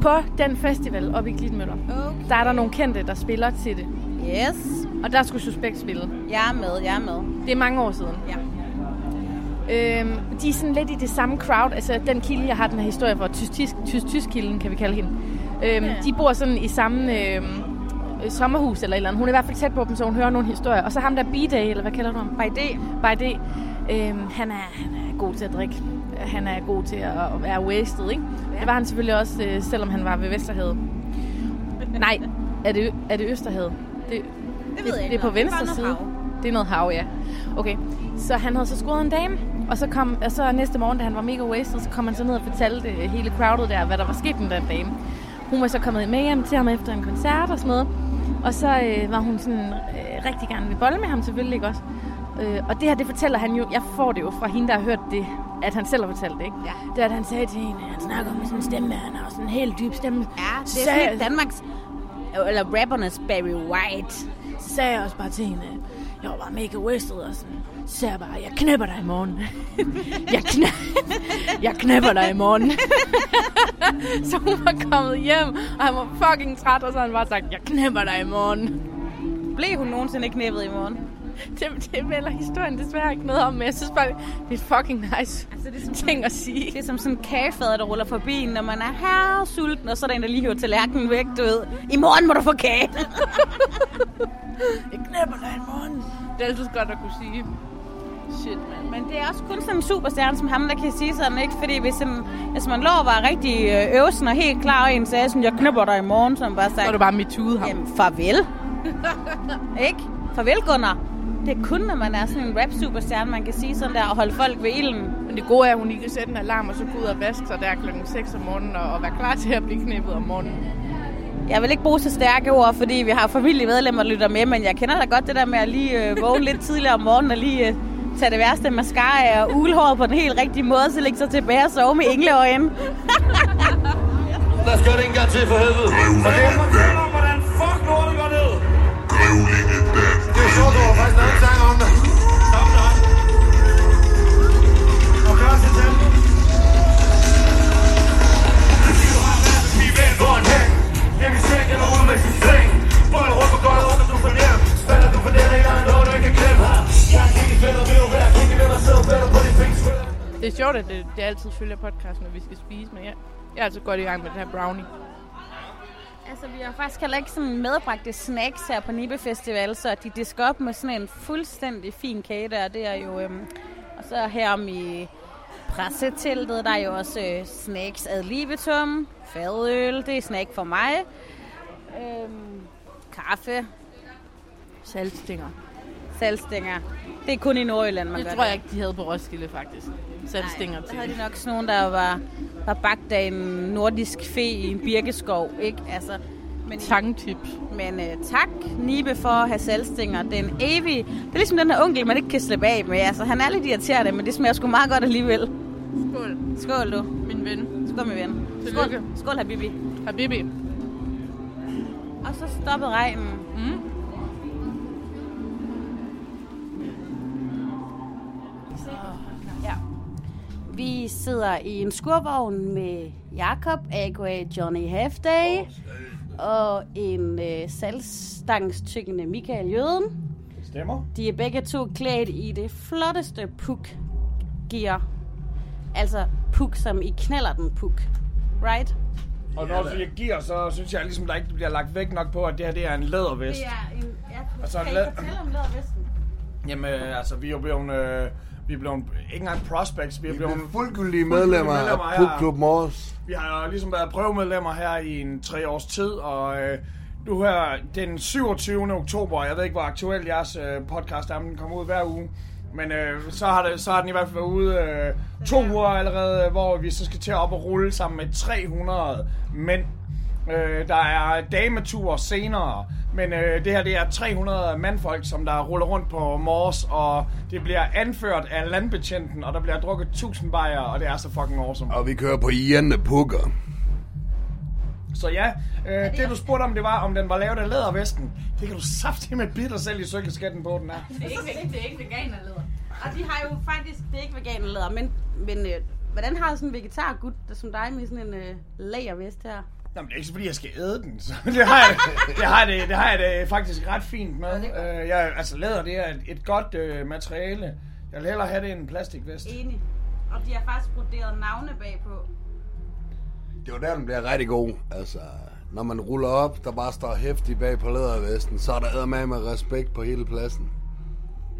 S4: På den festival oppe i Glitmøller,
S5: Okay.
S4: der er der nogle kendte, der spiller til det.
S5: Yes.
S4: Og der skulle Suspekt spille.
S5: Jeg er med, jeg er med.
S4: Det er mange år siden.
S5: Ja.
S4: Øhm, de er sådan lidt i det samme crowd. Altså den kilde, jeg har den her historie for, tysk-tysk-kilden, kan vi kalde hende. Øhm, de bor sådan i samme øh, øh, sommerhus eller et eller andet. Hun er i hvert fald tæt på dem, så hun hører nogle historier. Og så ham der B-Day, eller hvad kalder du ham?
S5: By day.
S4: By Day. Øhm, han, er, han er god til at drikke. Han er god til at, være wasted, ikke? Ja. Det var han selvfølgelig også, øh, selvom han var ved Vesterhavet. Nej, er det, er det Østerhavet? Det,
S5: Det ved jeg ikke
S4: Det er på.
S5: Det
S4: venstre
S5: noget
S4: side.
S5: hav.
S4: Det er noget hav, ja. Okay. Så han havde så scoret en dame, og så, kom, og så næste morgen, da han var mega wasted, så kom han så ned og fortalte øh, hele crowdet der, hvad der var sket med den dame. Hun var så kommet med hjem til ham efter en koncert og sådan noget. Og så øh, var hun sådan øh, rigtig gerne vil bolle med ham selvfølgelig, ikke også? Øh, og det her, det fortæller han jo, jeg får det jo fra hende, der har hørt det, at han selv har fortalt det, ikke?
S5: Ja.
S4: Det er, at han sagde til hende, han snakker med sådan en stemme, han har sådan en helt dyb stemme.
S5: Ja, det er sådan
S4: jeg-
S5: Danmarks, eller rappernes Barry White.
S4: Så sagde jeg også bare til hende, jeg var bare mega wasted, og sådan, så sagde jeg bare, jeg knæpper dig i morgen. jeg, knæ jeg knæpper dig i morgen. så hun var kommet hjem, og han var fucking træt, og så han bare sagt, jeg knæpper dig i morgen.
S5: Blev hun nogensinde knæppet i morgen?
S4: Det, det melder historien desværre ikke noget om, men jeg synes bare, det er fucking nice
S5: Altså, det er som
S4: ting at sige.
S5: Det er som sådan en kagefader, der ruller forbi, når man er her sulten, og så er der en, der lige hiver tallerkenen væk, du ved. I morgen må du få kage.
S4: Jeg knæpper dig i morgen. Det er altid godt at kunne sige. Shit, man.
S5: Men det er også kun sådan en superstjerne som ham, der kan sige sådan, ikke? Fordi hvis, en, hvis man lov at være rigtig øh, øvelsen og helt klar, og en sagde sådan, jeg knipper dig i morgen, så man bare sagt,
S4: Så er du bare MeToo'et ham.
S5: jamen, farvel. ikke? Farvel, Gunnar. Det er kun, når man er sådan en rap-superstjerne, man kan sige sådan der, og holde folk ved ilden.
S4: Men det gode er, at hun lige kan sætte en alarm, og så gå ud og vaske sig der klokken 6 om morgenen, og, og være klar til at blive knippet om morgenen.
S5: Jeg vil ikke bruge så stærke ord, fordi vi har familiemedlemmer, der lytter med, men jeg kender da godt det der med at lige øh, vågne lidt tidligere om morgenen og lige øh, tage det værste mascara af og ugelhåret på den helt rigtige måde, så lægge sig tilbage og sove med engleøjne.
S7: Lad os gøre det en gang til for helvede. Og det er hvordan fuck lortet går ned. Det er sjovt, du har faktisk lavet en sang om det. Sammen dig. Og gør til dem. For en hæng. Hjem i seng eller ude med sin seng. Bold rundt på gulvet, under du får nem. Du for der er noget, du ikke kan glemme. Jeg er ikke fælder, vil du være. Ikke ved dig selv, fælder på de fingre.
S4: Det er sjovt, at det, det altid følger podcasten, når vi skal spise, men jeg, jeg er altså godt i gang med den her brownie.
S5: Altså, vi har faktisk heller ikke sådan medbragte snacks her på Nibe Festival, så de disker op med sådan en fuldstændig fin kage der. Det er jo... Øhm, og så her om i presseteltet, der er jo også øh, snacks ad libitum, fadøl, det er snack for mig. Øhm, kaffe,
S4: Saltstinger.
S5: saltstænger. Det er kun i Nordjylland, man
S4: Det
S5: gør
S4: tror jeg ikke, de havde på Roskilde, faktisk. Saltstinger
S5: Så
S4: til.
S5: havde de nok sådan nogle, der var, var bagt af en nordisk fe i en birkeskov, ikke? Altså, men,
S4: Tangtip.
S5: men uh, tak, Nibe, for at have salgstænger. Den evige... Det er ligesom den her onkel, man ikke kan slippe af med. Altså, han er lidt irriterende, men det smager sgu meget godt alligevel.
S4: Skål,
S5: Skål, du.
S4: min ven.
S5: Skål, min ven.
S4: Tillykke.
S5: Skål, Skål Habibi.
S4: Habibi.
S5: Og så stoppede regnen.
S4: Mm.
S5: Vi sidder i en skurvogn med Jakob, a.k.a. Johnny Halfday, og en øh, salgstangstykkende Michael Jøden.
S10: Stemmer.
S5: De er begge to klædt i det flotteste puk-gear. Altså puk, som i knaller den puk. Right?
S10: Og når du siger gear, så synes jeg ligesom, der ikke bliver lagt væk nok på, at det her det er en lædervest.
S5: er en... Ja,
S10: Altså,
S5: kan I
S10: lad-
S5: fortælle om lædervesten?
S10: Jamen, øh, altså, vi er jo blevet... Øh, vi er blevet ikke engang prospects, vi er blevet...
S11: fuldgyldige medlemmer af
S10: her.
S11: Puk Klub Mors.
S10: Vi har jo ligesom været prøvemedlemmer her i en tre års tid, og øh, nu her den 27. oktober, jeg ved ikke, hvor aktuel jeres øh, podcast er, men den kommer ud hver uge. Men øh, så, har det, så har den i hvert fald været ude øh, to uger allerede, hvor vi så skal til at op og rulle sammen med 300 mænd. Øh, der er dametur senere, men øh, det her det er 300 mandfolk, som der ruller rundt på Mors, og det bliver anført af landbetjenten, og der bliver drukket 1000 bajer, og det er så fucking awesome.
S11: Og vi kører på Ienne Pukker.
S10: Så ja, øh, det du spurgte om, det var, om den var lavet af lædervesten. Det kan du saftigt med bide dig selv i cykelskatten på, den er.
S5: Det er ikke, det er ikke veganerleder. Og de har jo faktisk, det er ikke veganerleder, men, men øh, hvordan har sådan en vegetargut der som dig med sådan en øh, lagervest her?
S10: Jamen, det er ikke så, fordi jeg skal æde den. Så det, har jeg, det, har jeg det, det har jeg det faktisk ret fint med. Øh, jeg, altså, læder, det er et, et godt øh, materiale. Jeg vil hellere have det end en plastikvest.
S5: Enig. Og de har faktisk broderet navne bagpå.
S11: Det var der, den bliver rigtig god. Altså, når man ruller op, der bare står hæftigt bag på lædervesten, så er der med med respekt på hele pladsen.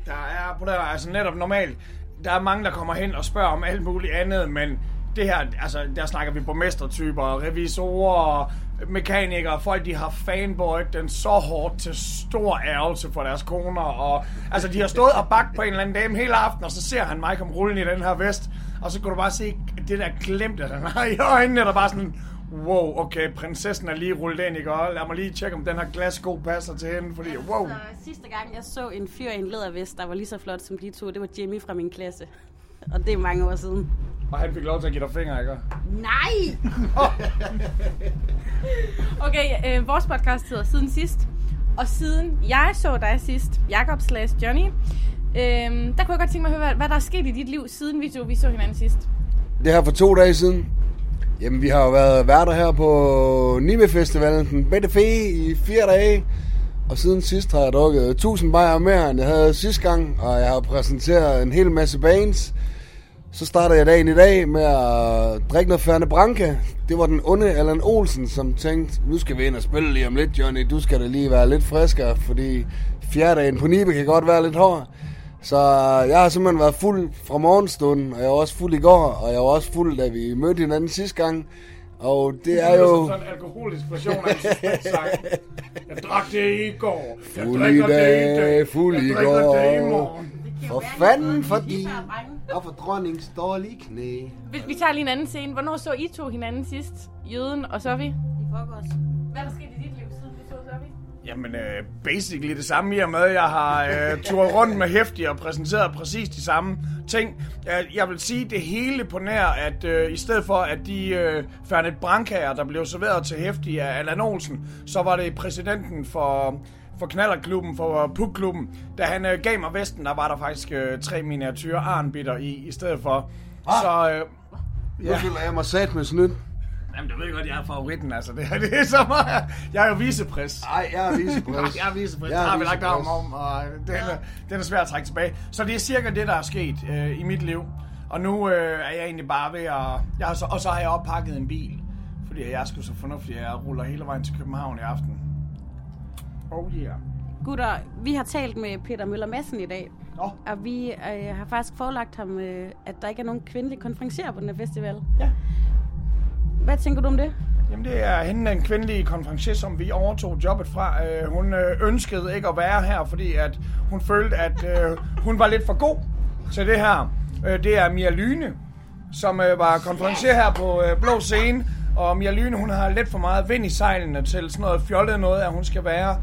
S10: Der er på der, altså netop normalt, der er mange, der kommer hen og spørger om alt muligt andet, men det her, altså der snakker vi borgmestertyper, revisorer, mekanikere, folk de har fanboy den så hårdt til stor ærgelse for deres koner, og altså de har stået og bagt på en eller anden dame hele aften, og så ser han mig komme rullende i den her vest, og så kan du bare se det der glemte, han har i øjnene, der bare sådan, wow, okay, prinsessen er lige rullet ind, ikke? Og lad mig lige tjekke, om den her glassko passer til hende, fordi wow.
S5: Så sidste gang, jeg så en fyr i en lædervest, der var lige så flot som de to, det var Jimmy fra min klasse. Og det er mange år siden.
S10: Og han fik lov til at give dig fingre, ikke?
S5: Nej!
S4: Okay, øh, vores podcast hedder Siden Sidst. Og siden jeg så dig sidst, Jakob slash Johnny, øh, der kunne jeg godt tænke mig at høre, hvad, hvad der er sket i dit liv, siden vi to vi så hinanden sidst.
S11: Det her for to dage siden. Jamen, vi har jo været værter her på Nibe Festivalen, den bedte fe i fire dage. Og siden sidst har jeg drukket 1000 bajer mere, end jeg havde sidste gang. Og jeg har præsenteret en hel masse bands. Så startede jeg dagen i dag med at drikke noget Ferne Branca. Det var den onde Allan Olsen, som tænkte, nu skal vi ind og spille lige om lidt, Johnny. Du skal da lige være lidt friskere, fordi fjerdagen på Nibe kan godt være lidt hård. Så jeg har simpelthen været fuld fra morgenstunden, og jeg var også fuld i går, og jeg var også fuld, da vi mødte hinanden sidste gang. Og det er jo...
S10: Som sådan en alkoholisk version af en suspendssang. Jeg drak det i går. Jeg
S11: Fuld i
S10: det
S11: dag, fuld i
S10: Jeg drikker det i
S11: går.
S10: morgen.
S11: For fanden for din, og for dronningens dårlige knæ.
S4: Vi, vi tager lige en anden scene. Hvornår så I to hinanden sidst? Jøden og så vi?
S5: I forgårs.
S4: Hvad er der sket i dit liv, siden vi så så vi?
S10: Jamen, øh, basically det samme i og med, jeg har øh, turet rundt med hæftig og præsenteret præcis de samme ting. Jeg, jeg vil sige det hele på nær, at øh, i stedet for, at de øh, Fernet Brancager, der blev serveret til hæftig af Allan Olsen, så var det præsidenten for, for knallerklubben, for pukklubben. Da han øh, gav mig vesten, der var der faktisk øh, tre miniatyrer arnbitter i, i stedet for.
S11: Ah.
S10: Så øh,
S11: Nu føler jeg mig sat med snydt.
S10: Jamen, du ved godt, jeg er favoritten, altså. Det, er- det er så meget. Jeg er jo visepræs.
S11: Nej, jeg er vicepræs.
S10: Nej, jeg er vicepræs.
S11: Jeg er
S10: har vi lagt
S11: vicepræs.
S10: om om, og den, er, den er svær at trække tilbage. Så det er cirka det, der er sket øh, i mit liv. Og nu øh, er jeg egentlig bare ved at... Jeg har så, og så har jeg oppakket en bil. Fordi jeg sgu så fornuftig, at jeg ruller hele vejen til København i aften. Oh yeah.
S5: Gutter, vi har talt med Peter Møller Madsen i dag.
S10: Nå.
S5: Og vi øh, har faktisk forelagt ham, øh, at der ikke er nogen kvindelige konferencerer på den her festival.
S10: Ja.
S5: Hvad tænker du om det?
S10: Jamen, det er hende, den kvindelige konferencier, som vi overtog jobbet fra. Øh, hun øh, ønskede ikke at være her, fordi at hun følte, at øh, hun var lidt for god til det her. Øh, det er Mia Lyne, som øh, var konferencier her på øh, Blå Scene. Og Mia Lyne, hun har lidt for meget vind i sejlene til sådan noget fjollet noget, at hun skal være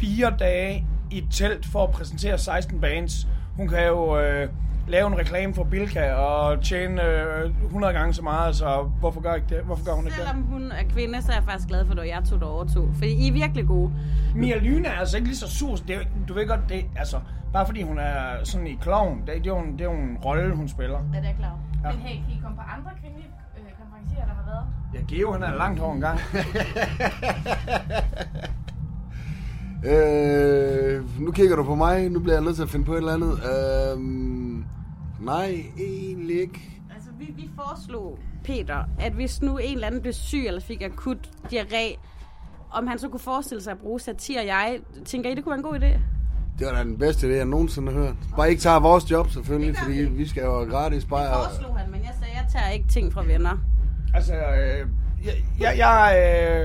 S10: fire dage i telt for at præsentere 16 bands. Hun kan jo øh, lave en reklame for Bilka og tjene øh, 100 gange så meget, så hvorfor gør, ikke det? hvorfor gør hun ikke det?
S5: Selvom hun er kvinde, så er jeg faktisk glad for, at det jeg to, der overtog. Fordi I er virkelig gode.
S10: Mia Lyne er altså ikke lige så sur. Det er, du ved godt, det altså, bare fordi hun er sådan i klovn, det, det, er jo en, det er jo en rolle, hun spiller.
S5: Ja, det er klar.
S10: Ja.
S4: Men hey, kan I komme på andre kvindelige øh, konferencier, der har været?
S10: Ja, Geo, han er langt over en gang.
S11: Øh, nu kigger du på mig. Nu bliver jeg nødt til at finde på et eller andet. Øh, nej, egentlig ikke.
S5: Altså, vi, vi foreslog Peter, at hvis nu en eller anden blev syg eller fik akut diarré, om han så kunne forestille sig at bruge satir. Jeg tænker I, det kunne være en god idé?
S11: Det var da den bedste idé, jeg nogensinde har hørt. Bare ikke tager vores job, selvfølgelig,
S5: Det
S11: fordi
S5: vi.
S11: vi skal jo have gratis
S5: Det
S11: bajer.
S5: foreslog han, men jeg sagde, at jeg tager ikke ting fra venner.
S10: Altså, øh, jeg, jeg, jeg,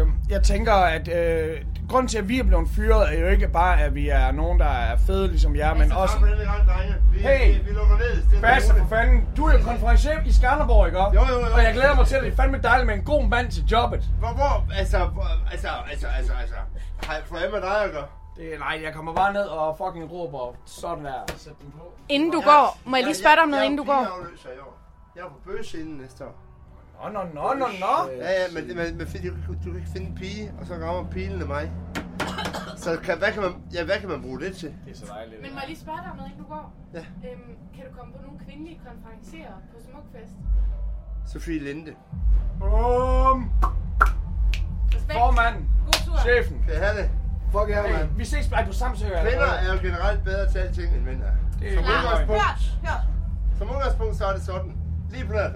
S10: øh, jeg tænker, at øh, grunden til, at vi er blevet fyret, er jo ikke bare, at vi er nogen, der er fede ligesom jer, men også...
S7: Gang, drenge. Vi,
S10: Hey!
S7: vi, vi lukker ned.
S10: Basse for fanden, du er jo konferencier i Skanderborg, ikke?
S7: Jo, jo, jo.
S10: Og jeg glæder mig til, at det er fandme dejligt med en god mand til jobbet.
S7: Hvor, hvor, altså, hvor, altså, altså, altså, altså. Har jeg fået med dig gøre?
S10: Det, nej, jeg kommer bare ned og fucking råber sådan der. Sæt den på.
S4: Inden du går, må jeg lige spørge dig om noget, inden du går?
S7: Jeg er er på bøgescenen næste år.
S10: Nå, nå, nå, nå, nå.
S7: Ja, ja, men, men, men du, du kan ikke finde en pige, og så rammer pilen af mig. Så kan, hvad, kan man, ja, hvad kan man bruge det til?
S10: Det er så dejligt.
S4: Men må jeg lige spørge dig om noget, inden du går?
S7: Ja.
S4: Øhm, kan du komme på nogle kvindelige konferencier på Smukfest?
S7: Sofie Linde.
S10: Bum!
S4: Respekt.
S10: Formanden.
S4: God tur.
S10: Chefen.
S7: Kan jeg have det?
S11: Fuck ja,
S10: Hey,
S11: mand.
S10: vi ses bare på Samsø.
S7: Kvinder er jo generelt bedre til alting end mænd er.
S10: Det er
S7: Som udgangspunkt, som udgangspunkt så er det sådan. Lige på nær,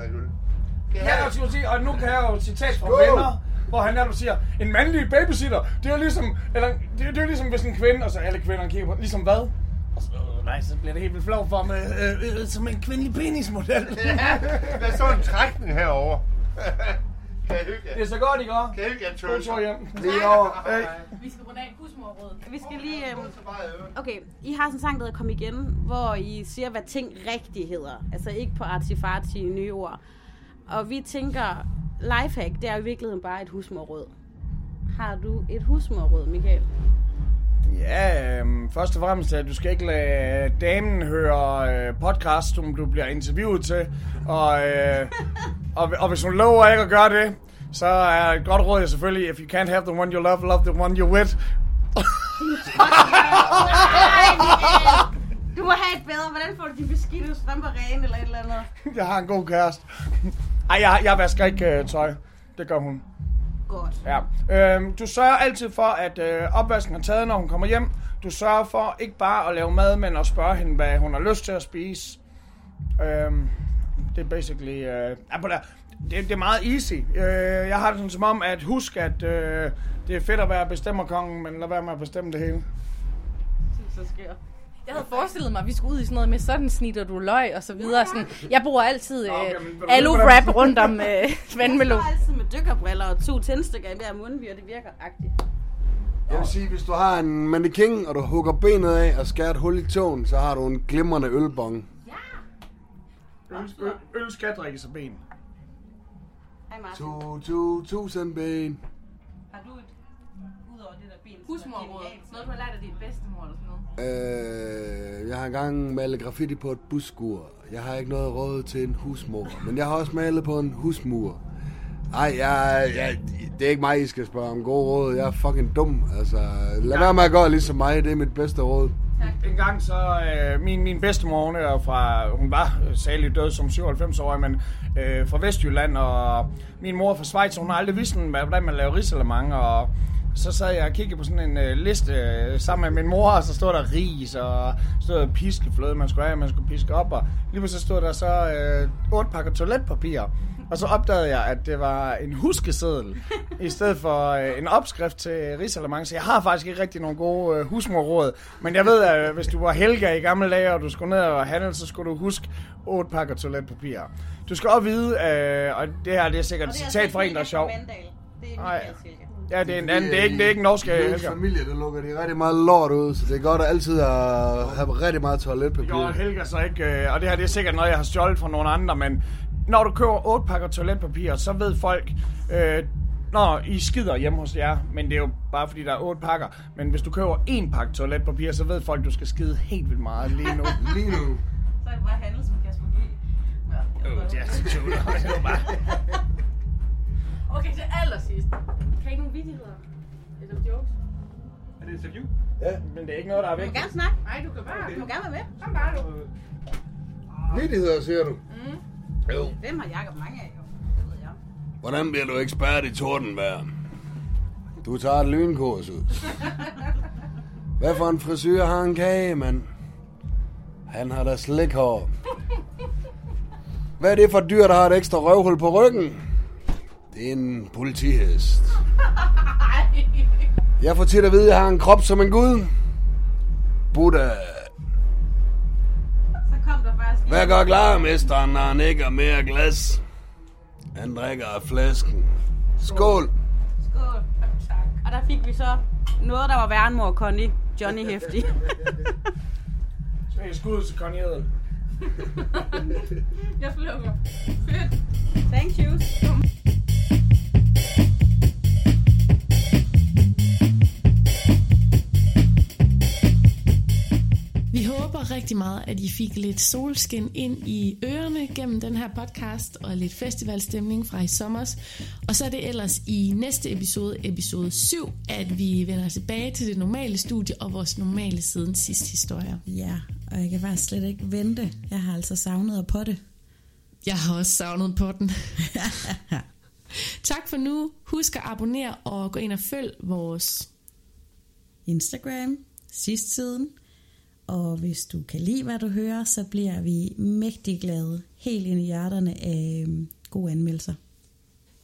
S7: er.
S10: Ja, og, skal sige, og nu kan jeg jo citat fra venner, hvor han netop siger, en mandlig babysitter, det er jo ligesom, eller, det, er- det er jo ligesom hvis en kvinde, og så alle kvinder kigger på, ligesom hvad? Og så, øh, nej, så bliver det helt vildt flov for mig, øh, øh, som en kvindelig penismodel.
S12: Der er så en trækning herovre. Kan hygge?
S10: Det er så godt, I går.
S12: Kan hygge jer,
S10: God tur hjem.
S11: Lige over.
S10: Hey.
S4: Vi skal runde af husmorrådet.
S5: Vi skal lige... Øhm, okay, I har sådan en sang, der hedder Kom igen, hvor I siger, hvad ting rigtig hedder. Altså ikke på artifarti nye ord. Og vi tænker, lifehack, det er jo i virkeligheden bare et husmorråd. Har du et husmorråd, Michael?
S10: Ja, øhm, først og fremmest, at du skal ikke lade damen høre øh, podcast, som du bliver interviewet til. Og, øh, og, og hvis hun lover ikke at gøre det, så er et godt råd selvfølgelig, if you can't have the one you love, love the one you're with.
S5: Du må have et bedre. Hvordan får du de beskidte strømper rene eller et eller andet?
S10: Jeg har en god kæreste. Ej, jeg, jeg vasker ikke øh, tøj. Det gør hun.
S5: Godt.
S10: Ja. Øhm, du sørger altid for, at øh, opvasken er taget, når hun kommer hjem. Du sørger for ikke bare at lave mad, men at spørge hende, hvad hun har lyst til at spise. Øhm, det er basically... Øh, ja, på der. Det, det er meget easy. Øh, jeg har det sådan som om, at husk, at øh, det er fedt at være bestemmerkongen, men lad være med at bestemme det hele.
S5: Så sker.
S4: Jeg havde forestillet mig, at vi skulle ud i sådan noget med sådan snitter du løg og så videre. Sådan, jeg bruger altid øh,
S10: okay,
S4: alu-wrap rundt om øh,
S5: Jeg
S4: vandmelon.
S5: går altid med dykkerbriller og to tændstikker i hver mundvir, det virker agtigt.
S11: Jeg vil sige, hvis du har en mannequin, og du hugger benet af og skærer et hul i tåen, så har du en glimrende ølbong.
S10: Øl, øl, øl skal drikkes af ben.
S5: Hej Martin.
S11: To, to, tusind ben.
S5: Har du et, ud over det der ben,
S4: Husmorråd. Noget, du har lært af din bedstemor eller sådan noget.
S11: Øh, jeg har engang malet graffiti på et busskur. Jeg har ikke noget råd til en husmor, men jeg har også malet på en husmur. Ej, jeg, jeg, det er ikke mig, I skal spørge om gode råd. Jeg er fucking dum. Altså, lad være med at gøre ligesom mig. Det er mit bedste råd.
S10: En gang så, øh, min, min bedstemor, hun er fra, hun var særlig død som 97-årig, men øh, fra Vestjylland, og min mor er fra Schweiz, så hun har aldrig vidst, hvordan man laver risalemang, og så sad jeg og kiggede på sådan en øh, liste øh, sammen med min mor, og så stod der ris, og stod der piskefløde, man skulle have, man skulle piske op, og lige pludselig stod der så øh, otte pakker toiletpapir. Og så opdagede jeg, at det var en huskeseddel, i stedet for øh, en opskrift til risalemang. Så jeg har faktisk ikke rigtig nogle gode øh, husmorråd. Men jeg ved, at hvis du var Helga i gamle dage, og du skulle ned og handle, så skulle du huske otte pakker toiletpapir. Du skal også vide, øh, og det her det er sikkert et citat fra en, der er sjov.
S5: Det er
S10: Nej. Ja, det er en anden. Det er ikke, det er ikke en norsk øh,
S11: I min
S10: Helga.
S11: familie, der lukker de rigtig meget lort ud, så det er godt at altid at have rigtig meget toiletpapir.
S10: gjorde Helga så ikke, øh, og det her det er sikkert noget, jeg har stjålet fra nogle andre, men når du køber otte pakker toiletpapir, så ved folk, øh, når I skider hjemme hos jer, men det er jo bare fordi, der er otte pakker, men hvis du køber en pakke toiletpapir, så ved folk, du skal skide helt vildt meget lige nu.
S11: Lige nu.
S5: Så er det bare handel som Kasper G. Ja,
S10: Øh, det er så sjovt. Det er jo bare...
S4: Okay, til allersidst. Kan I nogle vittigheder? Eller jokes?
S10: Er det interview?
S11: Ja.
S10: Men det er ikke noget, der er
S5: Du må
S10: vigtigt.
S5: gerne snakke.
S4: Nej, du kan bare.
S5: Du må gerne være med.
S4: Kom bare, du.
S11: Vittigheder, siger du? Jo.
S5: Hvem har Jacob mange af, jo? Det ved jeg.
S11: Hvordan bliver du ekspert i tordenvejr? Du tager et lynkurs ud. Hvad for en frisyr har en kage, mand? Han har da slikhår. Hvad er det for et dyr, der har et ekstra røvhul på ryggen? Det er en politihest. Jeg får tit at vide, at jeg har en krop som en gud. Buddha.
S5: Så kom der faktisk...
S11: Hvad gør klarmesteren, når han ikke har mere glas? Han drikker af flasken. Skål!
S5: Skål. Tak. Og der fik vi så noget, der var værre end mor Connie. Johnny Hefti.
S10: Så er skud til Connie Edel.
S4: Jeg slukker. Fedt.
S5: Thank you.
S3: Håber rigtig meget, at I fik lidt solskin ind i ørerne gennem den her podcast, og lidt festivalstemning fra i sommer. Og så er det ellers i næste episode, episode 7, at vi vender tilbage til det normale studie og vores normale siden sidst historier.
S2: Ja, og jeg kan faktisk slet ikke vente. Jeg har altså savnet at potte.
S3: Jeg har også savnet på den. tak for nu. Husk at abonnere og gå ind og følg vores
S2: Instagram, sidst siden. Og hvis du kan lide, hvad du hører, så bliver vi mægtig glade helt ind i hjerterne af øhm, gode anmeldelser.